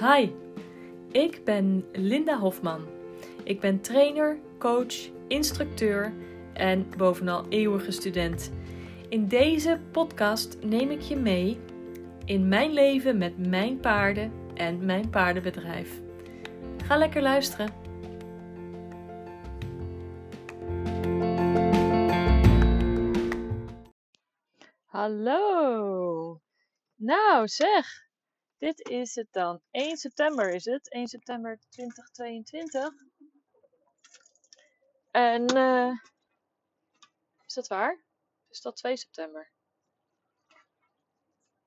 Hi, ik ben Linda Hofman. Ik ben trainer, coach, instructeur en bovenal eeuwige student. In deze podcast neem ik je mee in mijn leven met mijn paarden en mijn paardenbedrijf. Ga lekker luisteren. Hallo. Nou zeg, dit is het dan. 1 september is het. 1 september 2022. En uh, is dat waar? Is dat 2 september?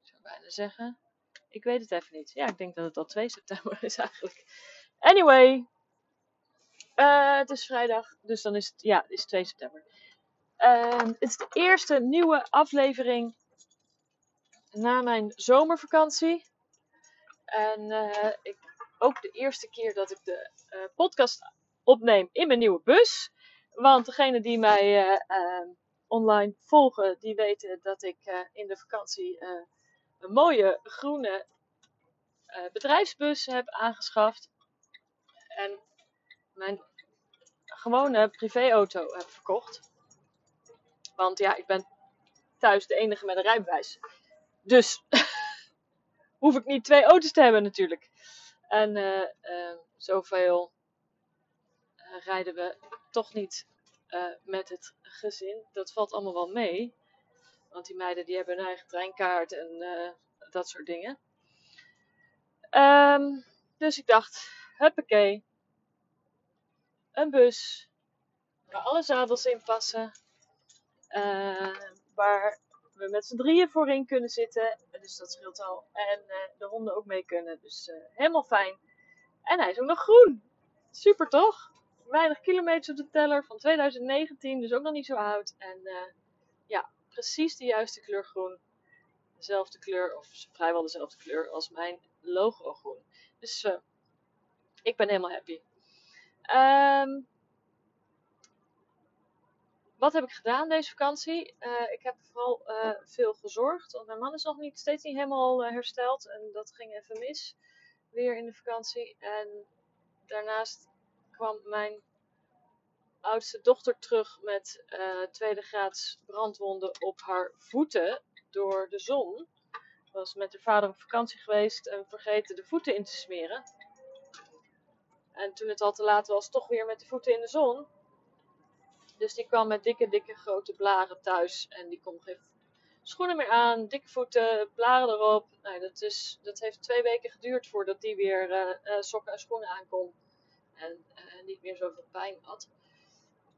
Ik zou bijna zeggen. Ik weet het even niet. Ja, ik denk dat het al 2 september is eigenlijk. Anyway. Uh, het is vrijdag. Dus dan is het, ja, het is 2 september. Uh, het is de eerste nieuwe aflevering na mijn zomervakantie. En uh, ik, ook de eerste keer dat ik de uh, podcast opneem in mijn nieuwe bus. Want degenen die mij uh, online volgen, die weten dat ik in de vakantie een mooie groene bedrijfsbus heb aangeschaft. En mijn gewone privéauto heb verkocht. Want ja, ik ben thuis de enige met een rijbewijs. Dus hoef ik niet twee auto's te hebben natuurlijk. En uh, uh, zoveel uh, rijden we toch niet met het gezin. Dat valt allemaal wel mee. Want die meiden die hebben hun eigen treinkaart en dat soort dingen. Um, dus ik dacht, huppakee. Een bus. Waar alle zadels in passen. waar met z'n drieën voorin kunnen zitten. Dus dat scheelt al. En uh, de honden ook mee kunnen. Dus uh, helemaal fijn. En hij is ook nog groen. Super toch? Weinig kilometers op de teller van 2019. Dus ook nog niet zo oud. En uh, ja, precies de juiste kleur groen. Dezelfde kleur, of vrijwel dezelfde kleur als mijn logo groen. Dus ik ben helemaal happy. Um, wat heb ik gedaan deze vakantie? Uh, ik heb vooral uh, veel gezorgd, want mijn man is nog niet, steeds niet helemaal uh, hersteld en dat ging even mis weer in de vakantie. En daarnaast kwam mijn oudste dochter terug met tweede graads brandwonden op haar voeten door de zon. Was met haar vader op vakantie geweest en vergeten de voeten in te smeren. En toen het al te laat was, toch weer met de voeten in de zon. Dus die kwam met dikke, dikke grote blaren thuis. En die kon geen schoenen meer aan, dikke voeten, blaren erop. Nou, dat, is, dat heeft twee weken geduurd voordat die weer uh, uh, sokken en schoenen aankon. En uh, niet meer zoveel pijn had.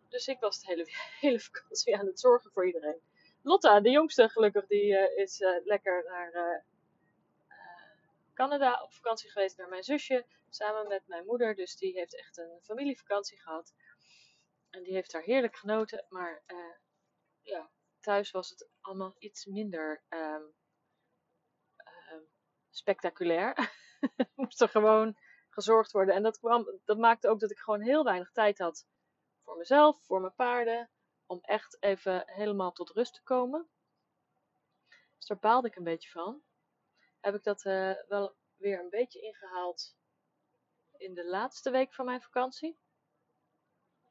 Dus ik was de hele, hele vakantie aan het zorgen voor iedereen. Lotta, de jongste gelukkig, die is lekker naar Canada op vakantie geweest naar mijn zusje. Samen met mijn moeder. Dus die heeft echt een familievakantie gehad. En die heeft daar heerlijk genoten. Maar uh, ja, thuis was het allemaal iets minder um, uh, spectaculair. Moest er gewoon gezorgd worden. En dat, kwam, dat maakte ook dat ik gewoon heel weinig tijd had voor mezelf, voor mijn paarden. Om echt even helemaal tot rust te komen. Dus daar baalde ik een beetje van. Heb ik dat uh, wel weer een beetje ingehaald in de laatste week van mijn vakantie.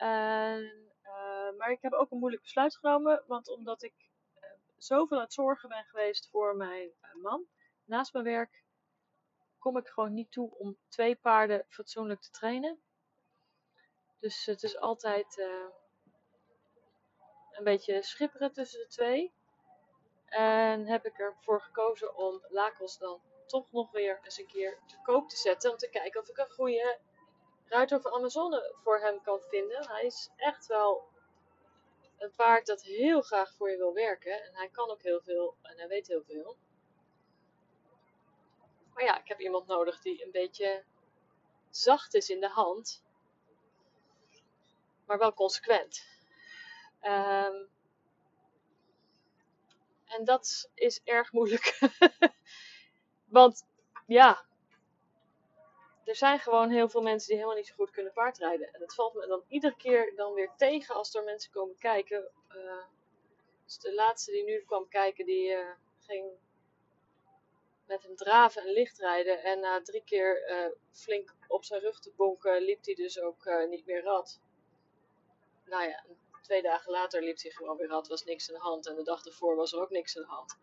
En, uh, maar ik heb ook een moeilijk besluit genomen, want omdat ik uh, zoveel aan het zorgen ben geweest voor mijn uh, man naast mijn werk, kom ik gewoon niet toe om twee paarden fatsoenlijk te trainen. Dus het is altijd een beetje schipperen tussen de twee. En heb ik ervoor gekozen om Lakos dan toch nog weer eens een keer te koop te zetten. Om te kijken of ik een goede ruiter van Amazone voor hem kan vinden. Hij is echt wel een paard dat heel graag voor je wil werken. En hij kan ook heel veel en hij weet heel veel. Maar ja, ik heb iemand nodig die een beetje zacht is in de hand. Maar wel consequent. Um, en dat is erg moeilijk. Want ja, er zijn gewoon heel veel mensen die helemaal niet zo goed kunnen paardrijden. En dat valt me dan iedere keer dan weer tegen als er mensen komen kijken. Uh, dus de laatste die nu kwam kijken, die uh, ging met hem draven en lichtrijden. En na drie keer eh, flink op zijn rug te bonken, liep hij dus ook eh, niet meer rad. Nou ja, twee dagen later liep hij gewoon weer rad, was niks aan de hand. En de dag ervoor was er ook niks aan de hand.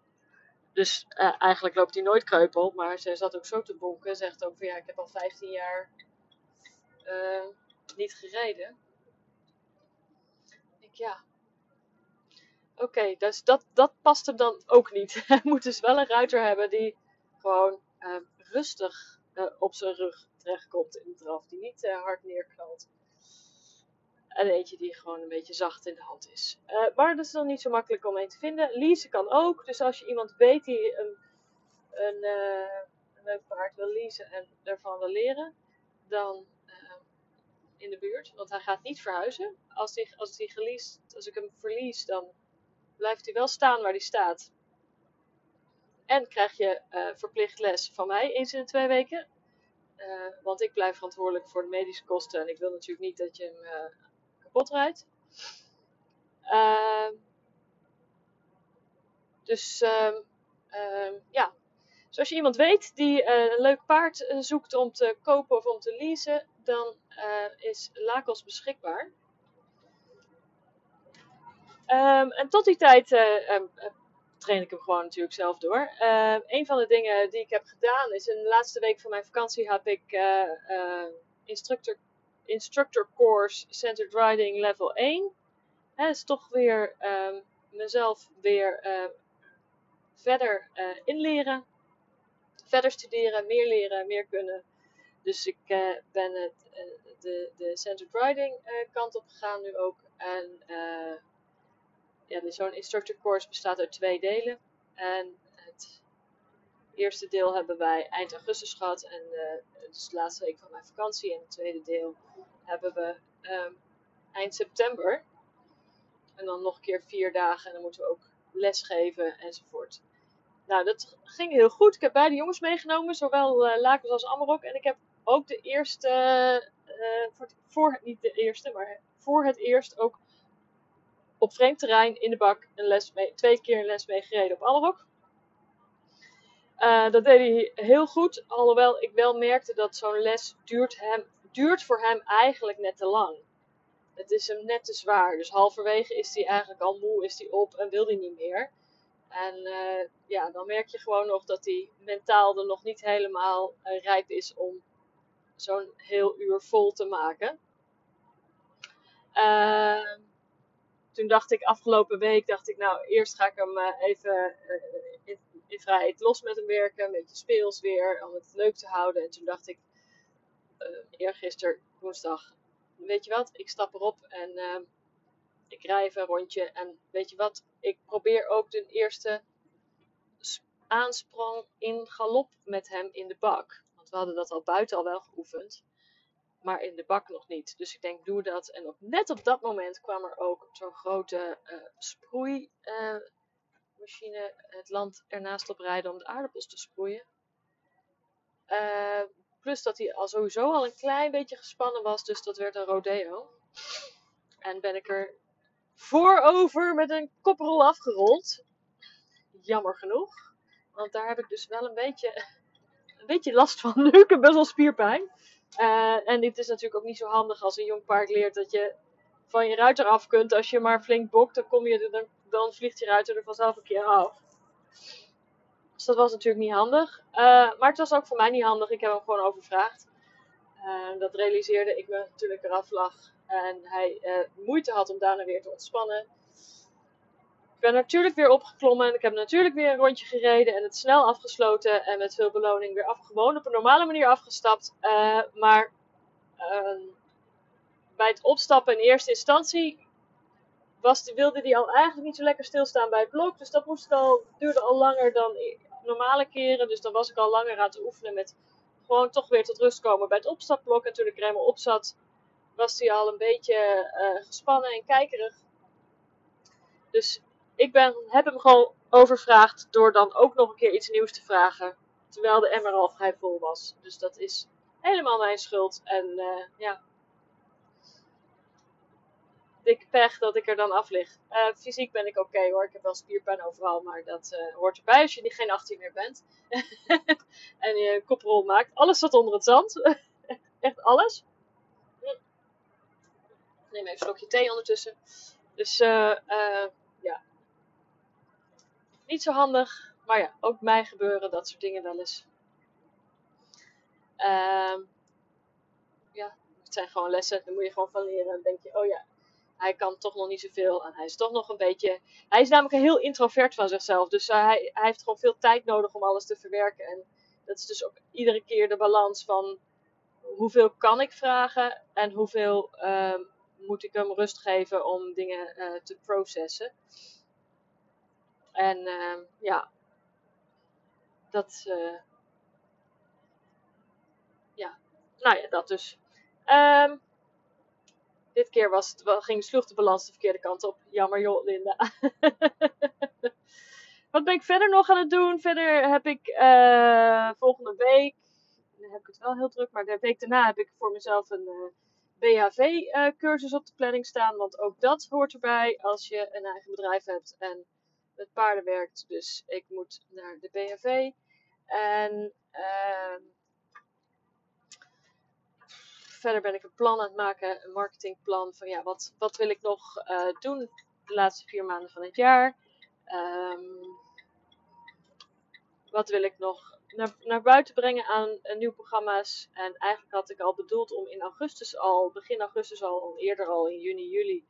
Dus uh, eigenlijk loopt hij nooit kreupel, maar zij zat ook zo te bonken. Zegt ook van ja, ik heb al 15 jaar uh, niet gereden. Ik ja. Oké, dus dat, dat past hem dan ook niet. Hij moet dus wel een ruiter hebben die gewoon uh, rustig op zijn rug terechtkomt in de draf. Die niet hard neerknalt. En eentje die gewoon een beetje zacht in de hand is. Uh, maar dat is dan niet zo makkelijk om een te vinden. Leasen kan ook. Dus als je iemand weet die een, een, uh, een leuk paard wil leasen en ervan wil leren, dan uh, in de buurt. Want hij gaat niet verhuizen. Als, die, als, die geleased, als ik hem verlies, dan blijft hij wel staan waar hij staat. En krijg je verplicht les van mij eens in de twee weken. want ik blijf verantwoordelijk voor de medische kosten. En ik wil natuurlijk niet dat je hem kapot rijdt. Uh, dus uh, uh, ja, dus als je iemand weet die uh, een leuk paard uh, zoekt om te kopen of om te leasen, dan uh, is Lakos beschikbaar. En tot die tijd um, train ik hem gewoon natuurlijk zelf door. een van de dingen die ik heb gedaan is in de laatste week van mijn vakantie heb ik instructor Instructor Course Centered Riding Level 1. Hè, is toch weer um, mezelf weer uh, verder uh, inleren. Verder studeren, meer leren, meer kunnen. Dus ik uh, ben het, de, de Centered Riding kant op gegaan nu ook. En ja, dus zo'n instructor course bestaat uit twee delen. En het eerste deel hebben wij eind augustus gehad. En dus de laatste week van mijn vakantie. En het tweede deel hebben we um, eind september. En dan nog een keer vier dagen en dan moeten we ook lesgeven enzovoort. Nou, dat ging heel goed. Ik heb beide jongens meegenomen, zowel uh, Lakos als Amarok. En ik heb ook de eerste, uh, voor, het, niet de eerste, maar voor het eerst ook op vreemd terrein in de bak een les twee keer een les mee gereden op Amarok. Uh, dat deed hij heel goed, alhoewel ik wel merkte dat zo'n les duurt hem duurt voor hem eigenlijk net te lang. Het is hem net te zwaar. Dus halverwege is hij eigenlijk al moe, is hij op en wil hij niet meer. En uh, ja, dan merk je gewoon nog dat hij mentaal er nog niet helemaal uh, rijp is om zo'n heel uur vol te maken. Uh, toen dacht ik afgelopen week, dacht ik nou eerst ga ik hem even in, vrijheid los met hem werken. Een beetje speels weer, om het leuk te houden. En toen dacht ik, uh, eergisteren woensdag, weet je wat, ik stap erop en uh, ik rij even een rondje. En weet je wat, ik probeer ook de eerste aansprong in galop met hem in de bak. Want we hadden dat al buiten al wel geoefend. Maar in de bak nog niet. Dus ik denk, doe dat. En op, net op dat moment kwam er ook zo'n grote uh, sproeimachine het land ernaast op rijden om de aardappels te sproeien. Uh, Plus dat hij al sowieso al een klein beetje gespannen was, dus dat werd een rodeo. En ben ik er voorover met een koprol afgerold. Jammer genoeg. Want daar heb ik dus wel een beetje, een beetje last van nu. Ik heb best wel spierpijn. Uh, en dit is natuurlijk ook niet zo handig als een jong paard leert dat je van je ruiter af kunt. Als je maar flink bokt, dan, kom je, dan, dan vliegt je ruiter er vanzelf een keer af. Dus dat was natuurlijk niet handig. Uh, maar het was ook voor mij niet handig. Ik heb hem gewoon overvraagd. Uh, dat realiseerde ik me natuurlijk eraf lag. En hij uh, moeite had om daarna weer te ontspannen. Ik ben natuurlijk weer opgeklommen. En ik heb natuurlijk weer een rondje gereden. En het snel afgesloten. En met veel beloning weer af, gewoon op een normale manier afgestapt. maar ehm, bij het opstappen in eerste instantie was, wilde hij al eigenlijk niet zo lekker stilstaan bij het blok. Dus dat moest al, duurde al langer dan normale keren. Dus dan was ik al langer aan het oefenen met gewoon toch weer tot rust komen bij het opstapblok. En toen ik er helemaal op zat, was hij al een beetje uh, gespannen en kijkerig. Dus ik ben, heb hem gewoon overvraagd door dan ook nog een keer iets nieuws te vragen. Terwijl de emmer al vrij vol was. Dus dat is helemaal mijn schuld. En uh, ja. Dikke pech dat ik er dan af lig. Uh, fysiek ben ik oké hoor. Ik heb wel spierpijn overal, maar dat uh, hoort erbij als je geen 18 meer bent. en je koprol maakt. Alles staat onder het zand. Echt alles. Neem even een slokje thee ondertussen. Dus uh, ja. Niet zo handig. Maar ja, ook mij gebeuren dat soort dingen wel eens. Ehm, ja, het zijn gewoon lessen. Daar moet je gewoon van leren. Dan denk je, oh ja, hij kan toch nog niet zoveel. En hij is toch nog een beetje. Hij is namelijk heel introvert van zichzelf. Dus hij, hij heeft gewoon veel tijd nodig om alles te verwerken. En dat is dus ook iedere keer de balans van hoeveel kan ik vragen en hoeveel uh, moet ik hem rust geven om dingen uh, te processen. En uh, ja, dat. Uh, ja, nou ja, dat dus. Um, dit keer was het, ging, sloeg de balans de verkeerde kant op. Jammer joh, Linda. Wat ben ik verder nog aan het doen? Verder heb ik uh, volgende week, dan heb ik het wel heel druk, maar de week daarna heb ik voor mezelf een uh, BHV-cursus uh, op de planning staan. Want ook dat hoort erbij als je een eigen bedrijf hebt en met paarden werkt. Dus ik moet naar de BHV. En uh, verder ben ik een plan aan het maken, een marketingplan van ja, wat, wat wil ik nog uh, doen de laatste vier maanden van het jaar. Um, wat wil ik nog naar, naar buiten brengen aan uh, nieuwe programma's. En eigenlijk had ik al bedoeld om in augustus al, begin augustus al, eerder al in juni, juli,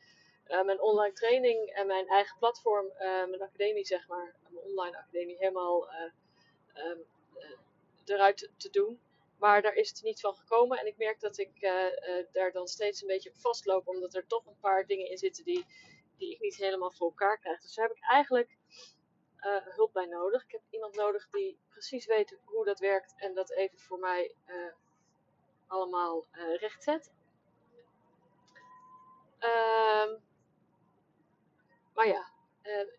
uh, mijn online training en mijn eigen platform, mijn academie zeg maar, mijn online academie helemaal um, eruit te doen. Maar daar is het niet van gekomen. En ik merk dat ik uh, uh, daar dan steeds een beetje op vastloop. Omdat er toch een paar dingen in zitten die, die ik niet helemaal voor elkaar krijg. Dus daar heb ik eigenlijk uh, hulp bij nodig. Ik heb iemand nodig die precies weet hoe dat werkt. En dat even voor mij allemaal recht zet. Ehm, maar ja,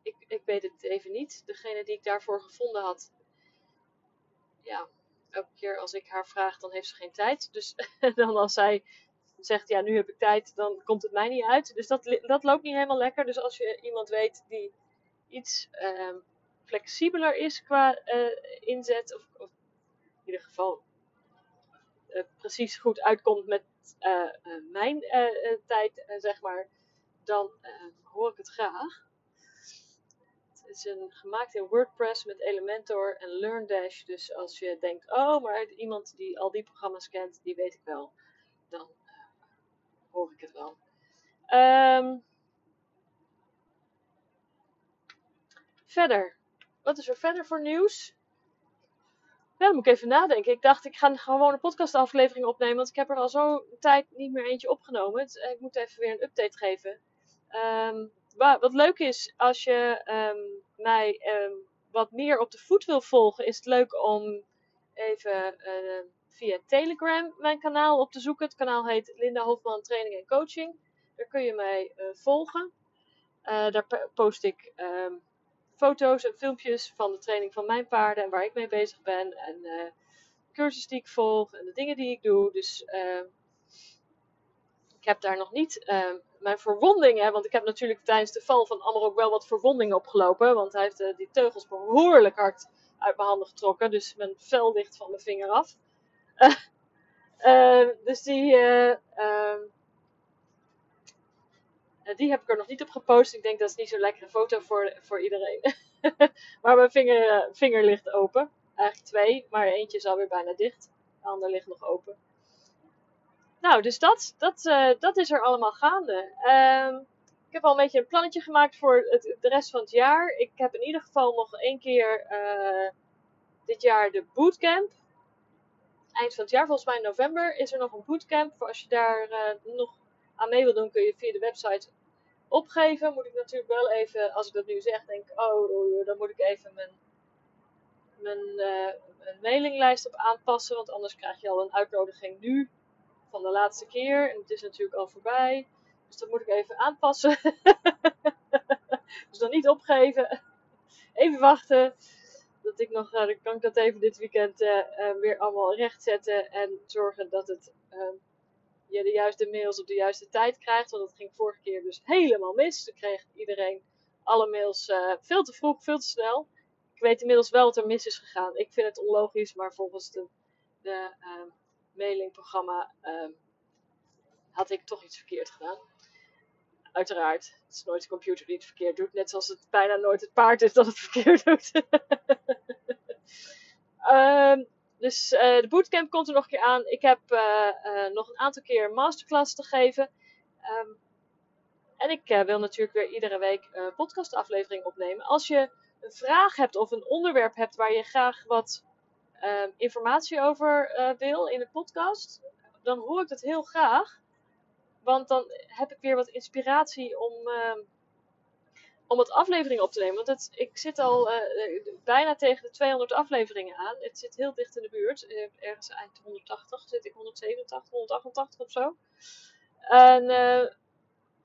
ik, ik weet het even niet. Degene die ik daarvoor gevonden had. Ja, elke keer als ik haar vraag, dan heeft ze geen tijd. Dus dan als zij zegt, ja, nu heb ik tijd, dan komt het mij niet uit. Dus dat, dat loopt niet helemaal lekker. Dus als je iemand weet die iets uh, flexibeler is qua uh, inzet, of, of, in ieder geval uh, precies goed uitkomt met eh, mijn tijd, zeg maar, dan hoor ik het graag. Het is gemaakt in WordPress met Elementor en LearnDash. Dus als je denkt, oh, maar iemand die al die programma's kent, die weet ik wel. Dan uh, hoor ik het wel. Um, verder. Wat is er verder voor nieuws? Ja, dan moet ik even nadenken. Ik dacht, ik ga gewoon een podcastaflevering opnemen. Want ik heb er al zo'n tijd niet meer eentje opgenomen. Ik moet even weer een update geven. Um, wat leuk is, als je um, mij um, wat meer op de voet wil volgen, is het leuk om even uh, via Telegram mijn kanaal op te zoeken. Het kanaal heet Linda Hofman Training en Coaching. Daar kun je mij uh, volgen. Uh, daar post ik um, foto's en filmpjes van de training van mijn paarden en waar ik mee bezig ben. En cursus die ik volg en de dingen die ik doe. Dus ik heb daar nog niet mijn verwondingen, want ik heb natuurlijk tijdens de val van Ammer ook wel wat verwondingen opgelopen. Want hij heeft uh, die teugels behoorlijk hard uit mijn handen getrokken. Dus mijn vel ligt van mijn vinger af. Uh, dus die, ehm, die heb ik er nog niet op gepost. Ik denk dat is niet zo'n lekkere foto voor, voor iedereen. maar mijn vinger, vinger ligt open. Eigenlijk twee, maar eentje is alweer bijna dicht. De ander ligt nog open. Nou, dus dat, dat, uh, dat is er allemaal gaande. Um, ik heb al een beetje een plannetje gemaakt voor het, de rest van het jaar. Ik heb in ieder geval nog één keer uh, dit jaar de bootcamp. Eind van het jaar, volgens mij in november, is er nog een bootcamp. Voor als je daar uh, nog aan mee wil doen, kun je via de website opgeven. Moet ik natuurlijk wel even, als ik dat nu zeg, denk oh, oh, oh dan moet ik even mijn, mijn, mijn mailinglijst op aanpassen. Want anders krijg je al een uitnodiging nu van de laatste keer. En het is natuurlijk al voorbij. Dus dat moet ik even aanpassen. dus dan niet opgeven. Even wachten. Dat ik nog, uh, dan kan ik dat even dit weekend uh, uh, weer allemaal rechtzetten. En zorgen dat het je de juiste mails op de juiste tijd krijgt. Want dat ging vorige keer dus helemaal mis. Toen kreeg iedereen alle mails uh, veel te vroeg, veel te snel. Ik weet inmiddels wel wat er mis is gegaan. Ik vind het onlogisch, maar volgens de, de uh, mailingprogramma uh, had ik toch iets verkeerd gedaan. Uiteraard, het is nooit de computer die het verkeerd doet. Net zoals het bijna nooit het paard is dat het verkeerd doet. um, dus uh, de bootcamp komt er nog een keer aan. Ik heb uh, uh, nog een aantal keer masterclass te geven. Um, en ik wil natuurlijk weer iedere week een podcastaflevering opnemen. Als je een vraag hebt of een onderwerp hebt waar je graag wat um, informatie over wil in de podcast, dan hoor ik dat heel graag. Want dan heb ik weer wat inspiratie om, uh, om wat afleveringen op te nemen. Want het, ik zit al uh, bijna tegen de 200 afleveringen aan. Het zit heel dicht in de buurt. Ergens eind 180 zit ik 187, 188 of zo. En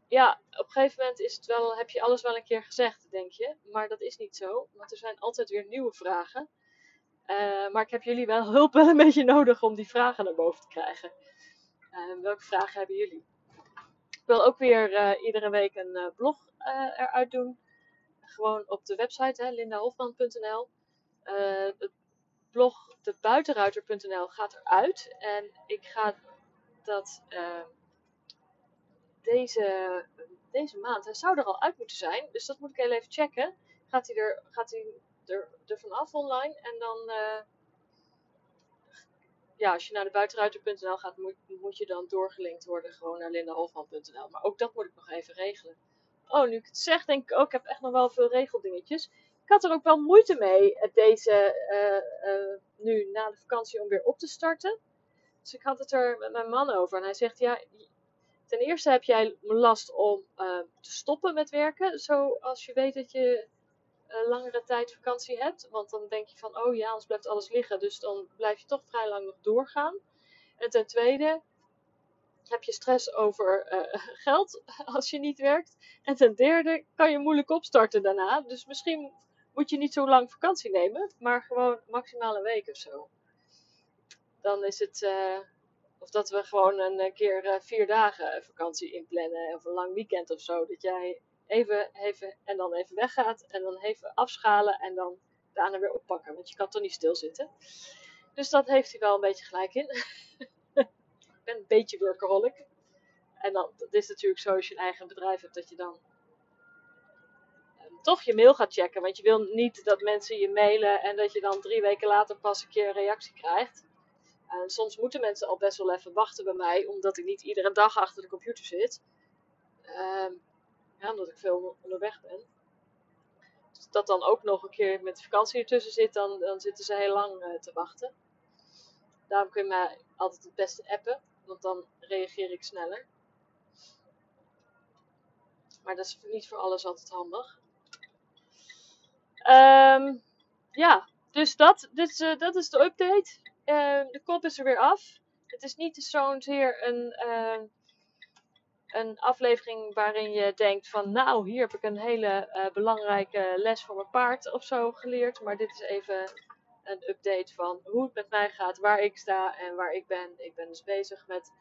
ja, op een gegeven moment is het wel, heb je alles wel een keer gezegd, denk je. Maar dat is niet zo, want er zijn altijd weer nieuwe vragen. Uh, maar ik heb jullie wel hulp wel een beetje nodig om die vragen naar boven te krijgen. Uh, welke vragen hebben jullie? Ik wil ook weer uh, iedere week een blog eruit doen. Gewoon op de website, lindahofman.nl. het blog debuitenruiter.nl gaat eruit. En ik ga dat deze, deze maand, hij zou er al uit moeten zijn. Dus dat moet ik heel even checken. Gaat hij er, gaat hij er, er vanaf online. En dan ja, als je naar de buitenruiter.nl gaat, moet, je dan doorgelinkt worden gewoon naar lindahofman.nl. Maar ook dat moet ik nog even regelen. Oh, nu ik het zeg, denk ik ook, ik heb echt nog wel veel regeldingetjes. Ik had er ook wel moeite mee, eh, deze, uh, nu na de vakantie, om weer op te starten. Dus ik had het er met mijn man over. En hij zegt, ja, ten eerste heb jij last om te stoppen met werken. Zo als je weet dat je uh, langere tijd vakantie hebt. Want dan denk je van, oh ja, anders blijft alles liggen. Dus dan blijf je toch vrij lang nog doorgaan. En ten tweede heb je stress over uh, geld als je niet werkt. En ten derde kan je moeilijk opstarten daarna. Dus misschien moet je niet zo lang vakantie nemen, maar gewoon maximaal een week of zo. Dan is het, uh, of dat we gewoon een keer vier dagen vakantie inplannen of een lang weekend of zo. Dat jij even, even en dan even weggaat en dan even afschalen en dan daarna weer oppakken. Want je kan toch niet stilzitten. Dus dat heeft hij wel een beetje gelijk in. ik ben een beetje workaholic. En dan dat is natuurlijk zo als je een eigen bedrijf hebt dat je dan um, toch je mail gaat checken. Want je wil niet dat mensen je mailen en dat je dan drie weken later pas een keer een reactie krijgt. En soms moeten mensen al best wel even wachten bij mij, omdat ik niet iedere dag achter de computer zit. Um, ja, omdat ik veel onderweg ben. Als dat dan ook nog een keer met vakantie ertussen zit, dan, dan zitten ze heel lang uh, te wachten. Daarom kun je mij altijd het beste appen, want dan reageer ik sneller. Maar dat is niet voor alles altijd handig. Um, ja, dus dat, dus, dat is de update. Uh, de kop is er weer af. Het is niet zozeer een een aflevering waarin je denkt van nou, hier heb ik een hele uh, belangrijke les voor mijn paard of zo geleerd. Maar dit is even een update van hoe het met mij gaat, waar ik sta en waar ik ben. Ik ben dus bezig met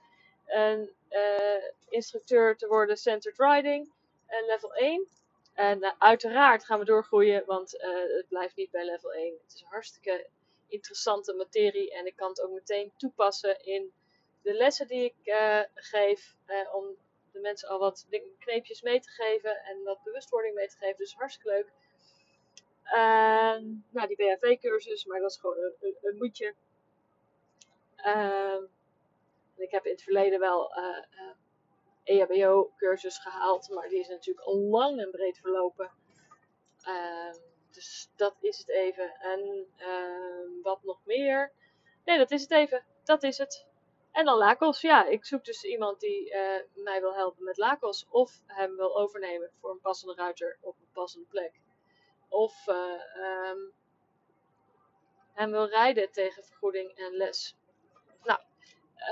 een uh, instructeur te worden centered riding, uh, level 1. En uiteraard gaan we doorgroeien, want het blijft niet bij level 1. Het is hartstikke interessante materie en ik kan het ook meteen toepassen in de lessen die ik geef om de mensen al wat kneepjes mee te geven en wat bewustwording mee te geven. Dus hartstikke leuk. Uh, nou, die BHV-cursus, maar dat is gewoon een, een, moedje. Uh, ik heb in het verleden wel uh, uh, EHBO-cursus gehaald, maar die is natuurlijk al lang en breed verlopen. Ehm, dus dat is het even. En ehm, wat nog meer? Nee, dat is het even. Dat is het. En dan Lakos. Ja, ik zoek dus iemand die uh, mij wil helpen met Lakos. Of hem wil overnemen voor een passende ruiter op een passende plek. Of uh, um, hem wil rijden tegen vergoeding en les. Nou,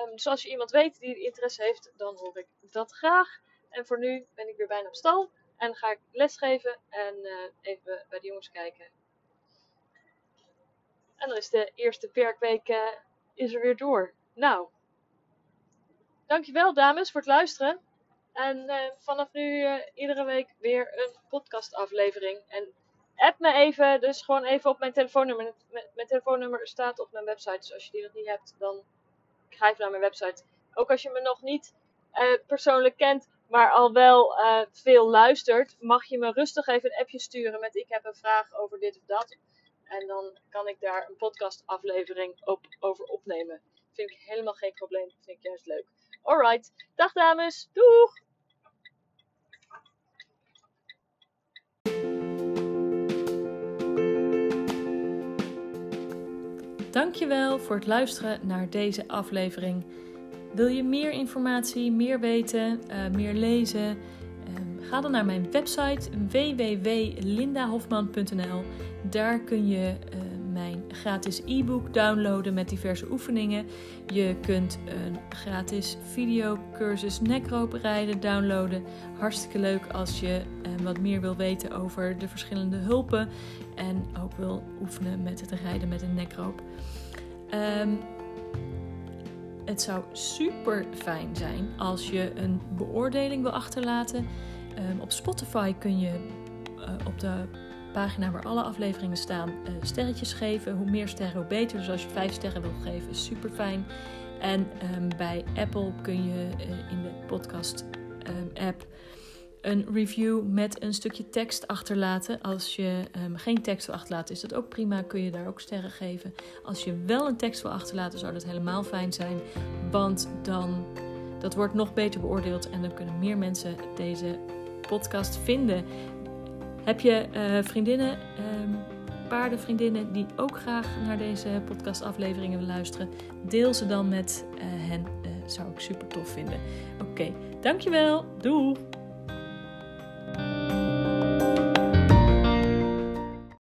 um, dus als je iemand weet die interesse heeft, dan hoor ik dat graag. En voor nu ben ik weer bijna op stal. En ga ik lesgeven en uh, even bij de jongens kijken. En dan is de eerste werkweek is er weer door. Nou, dankjewel dames voor het luisteren. En uh, vanaf nu uh, iedere week weer een podcastaflevering. En app me even, dus gewoon even op mijn telefoonnummer. Mijn telefoonnummer staat op mijn website. Dus als je die nog niet hebt, dan even naar mijn website. Ook als je me nog niet uh, persoonlijk kent, maar al wel veel luistert, mag je me rustig even een appje sturen met ik heb een vraag over dit of dat. En dan kan ik daar een podcastaflevering op, over opnemen. Vind ik helemaal geen probleem. Vind ik juist leuk. Alright. Dag dames. Doeg! Dankjewel voor het luisteren naar deze aflevering. Wil je meer informatie, meer weten, uh, meer lezen? Uh, ga dan naar mijn website www.lindahofman.nl. Daar kun je uh, mijn gratis e-book downloaden met diverse oefeningen. Je kunt een gratis videocursus nekropen rijden downloaden. Hartstikke leuk als je wat meer wil weten over de verschillende hulpen en ook wil oefenen met het rijden met een nekroop. Um, het zou super fijn zijn als je een beoordeling wil achterlaten. Um, op Spotify kun je uh, op de pagina waar alle afleveringen staan uh, sterretjes geven. Hoe meer sterren, hoe beter. Dus als je vijf sterren wil geven, is super fijn. En um, bij Apple kun je uh, in de podcast app een review met een stukje tekst achterlaten. Als je um, geen tekst wil achterlaten, is dat ook prima. Kun je daar ook sterren geven. Als je wel een tekst wil achterlaten, zou dat helemaal fijn zijn. Want dan dat wordt nog beter beoordeeld en dan kunnen meer mensen deze podcast vinden. Heb je uh, vriendinnen, um, paardenvriendinnen die ook graag naar deze podcastafleveringen willen luisteren? Deel ze dan met uh, hen. Uh, zou ik super tof vinden. Oké, dankjewel. Doei!